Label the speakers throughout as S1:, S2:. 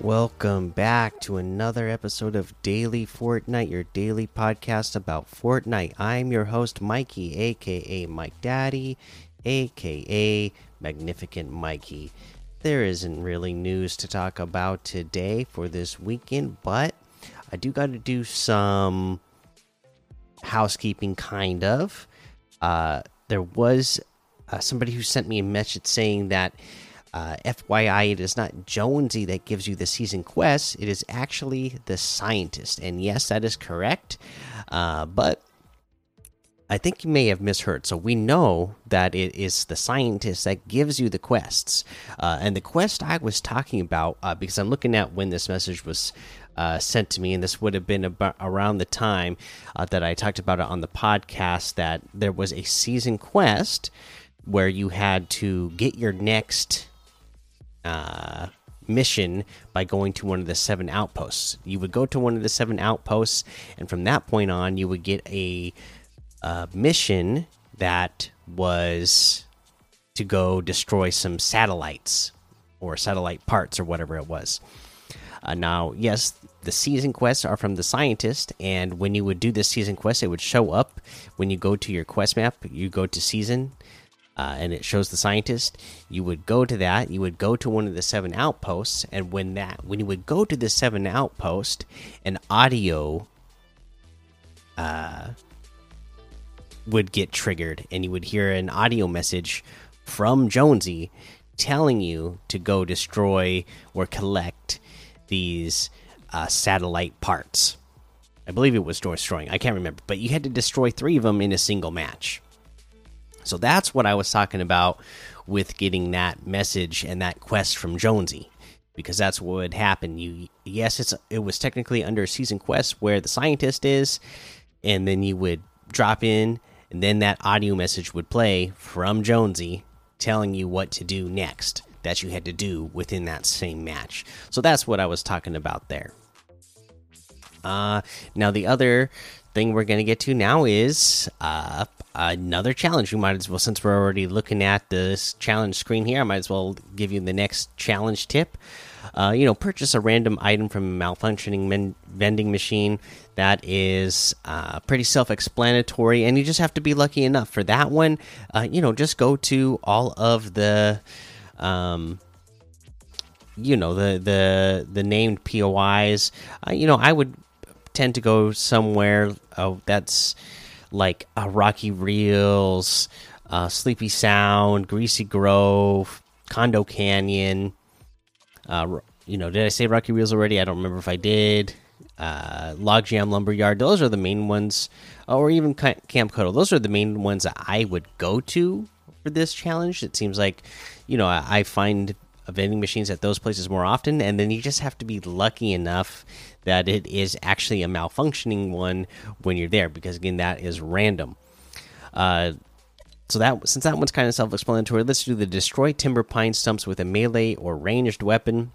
S1: Welcome back to another episode of Daily Fortnite, your daily podcast about Fortnite. I'm your host, Mikey, aka Mike Daddy, aka Magnificent Mikey. There isn't really news to talk about today for this weekend, but I do got to do some housekeeping, kind of. Uh, there was uh, somebody who sent me a message saying that uh, FYI, it is not Jonesy that gives you the season quests. It is actually the scientist. And yes, that is correct. Uh, but I think you may have misheard. So we know that it is the scientist that gives you the quests. Uh, and the quest I was talking about, uh, because I'm looking at when this message was uh, sent to me, and this would have been about around the time uh, that I talked about it on the podcast, that there was a season quest where you had to get your next uh, mission by going to one of the seven outposts. You would go to one of the seven outposts, and from that point on, you would get a, mission that was to go destroy some satellites or satellite parts or whatever it was. Uh, now, yes, the season quests are from the scientist, and when you would do this season quest, it would show up when you go to your quest map. You go to season, uh, and it shows the scientist. You would go to that. You would go to one of the seven outposts, and when that when you would go to the seven outpost, an audio uh, would get triggered, and you would hear an audio message from Jonesy telling you to go destroy or collect these uh, satellite parts. I believe it was destroying. I can't remember, but you had to destroy three of them in a single match. So that's what I was talking about with getting that message and that quest from Jonesy, because that's what would happen. You yes, it's it was technically under a season quest where the scientist is, and then you would drop in, and then that audio message would play from Jonesy telling you what to do next that you had to do within that same match. So that's what I was talking about there. Uh, now the other thing we're going to get to now is uh, another challenge. You might as well, since we're already looking at this challenge screen here, I might as well give you the next challenge tip. Uh, you know, purchase a random item from a malfunctioning vending machine. That is uh, pretty self explanatory, and you just have to be lucky enough for that one. Uh, you know, just go to all of the. Um, you know the the the named POIs. Uh, you know, I would tend to go somewhere oh, that's like uh, Rocky Reels, uh, Sleepy Sound, Greasy Grove, Condo Canyon. Uh, you know, did I say Rocky Reels already? I don't remember if I did. Uh, Logjam Lumberyard. Those are the main ones, or even Camp Cuddle. Those are the main ones that I would go to for this challenge. It seems like, you know, I, I find vending machines at those places more often, and then you just have to be lucky enough that it is actually a malfunctioning one when you're there, because again, that is random. Uh, so that since that one's kind of self-explanatory, let's do the destroy timber pine stumps with a melee or ranged weapon.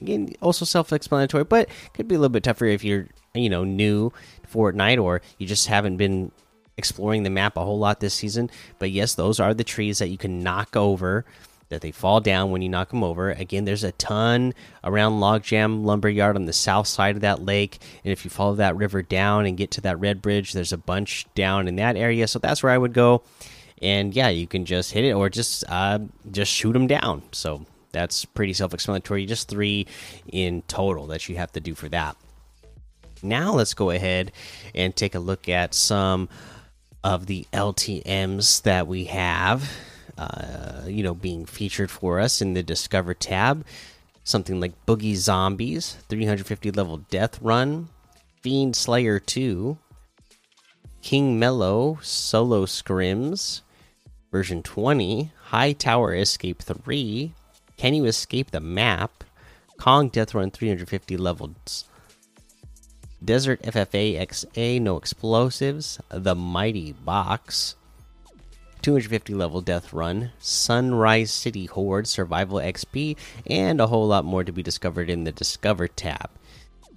S1: Again, also self-explanatory, but could be a little bit tougher if you're you know new Fortnite or you just haven't been exploring the map a whole lot this season. But yes, those are the trees that you can knock over that they fall down when you knock them over. Again, there's a ton around Logjam Lumberyard on the south side of that lake, and if you follow that river down and get to that red bridge, there's a bunch down in that area. So that's where I would go. And yeah, you can just hit it or just uh, just shoot them down. So that's pretty self-explanatory. Just three in total that you have to do for that. Now let's go ahead and take a look at some of the LTM's that we have uh, you know, being featured for us in the Discover tab. Something like Boogie Zombies, 350 level Death Run, Fiend Slayer 2, King Mellow Solo Scrims, version 20, High Tower Escape 3, Can You Escape the Map, Kong Death Run 350 levels, Desert FFA XA No Explosives, The Mighty Box, 250 level death run, Sunrise City Horde survival XP, and a whole lot more to be discovered in the Discover tab.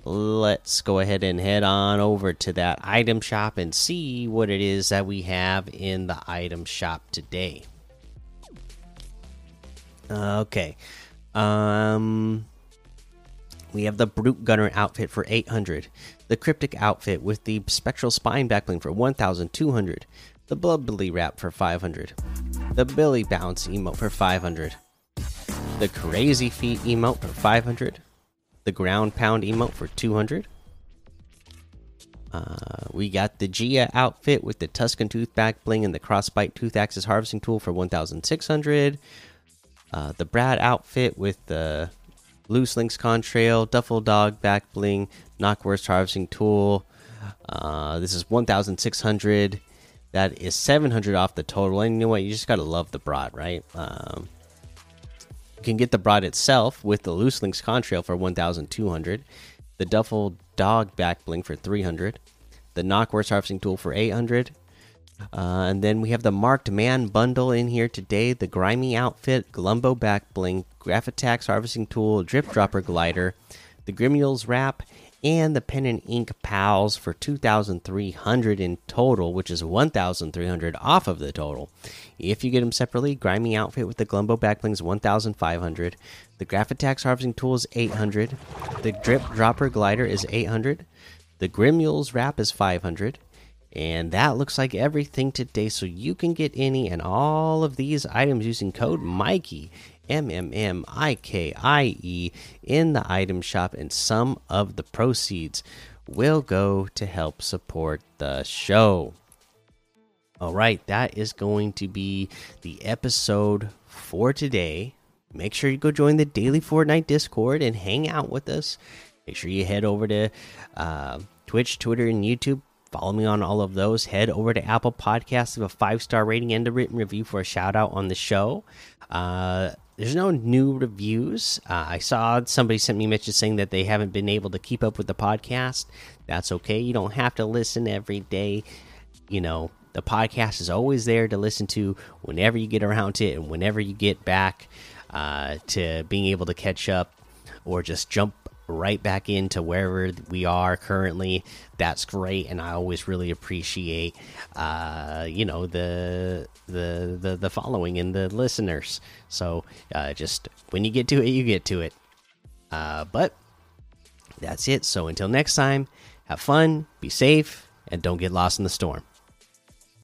S1: Let's go ahead and head on over to that item shop and see what it is that we have in the item shop today. Okay. Um We have the Brute Gunner outfit for 800, the Cryptic outfit with the Spectral Spine backbling for 1200, the Billy wrap for 500, the Billy Bounce emote for 500, the Crazy Feet emote for 500, the Ground Pound emote for 200. Uh, we got the Gia outfit with the Tuscan Tooth back bling and the Crossbite Tooth Axis harvesting tool for 1600. Uh, the Brat outfit with the Loose Links Contrail, Duffel Dog back bling, Knockwurst harvesting tool. Uh, this is 1600. That is 700 off the total. And you know what? You just got to love the Brat, right? Um, you can get the Brat itself with the Loose Links Contrail for 1200. The Duffel Dog back bling for 300. The Knockwurst harvesting tool for 800. Uh, and then we have the marked man bundle in here today the grimy outfit, Glumbo back bling, Graphitax harvesting tool, drip dropper glider, the Grimules wrap, and the pen and ink pals for 2300 in total, which is 1300 off of the total. If you get them separately, grimy outfit with the Glumbo back bling is 1500, the Graphitax harvesting tool is 800, the drip dropper glider is 800, the Grimules wrap is 500. And that looks like everything today. So you can get any and all of these items using code Mikey, M M M I K I E, in the item shop, and some of the proceeds will go to help support the show. All right, that is going to be the episode for today. Make sure you go join the daily Fortnite Discord and hang out with us. Make sure you head over to uh, Twitch, Twitter, and YouTube Follow me on all of those. Head over to Apple Podcasts, leave a five star rating and a written review for a shout out on the show. Uh, there's no new reviews. Uh, I saw somebody sent me a message saying that they haven't been able to keep up with the podcast. That's okay. You don't have to listen every day. You know, the podcast is always there to listen to whenever you get around to it and whenever you get back uh, to being able to catch up or just jump right back into wherever we are currently. That's great and i always really appreciate uh you know the the the, the following and the listeners. So uh just when you get to it you get to it. Uh but that's it. So until next time have fun be safe and don't get lost in the storm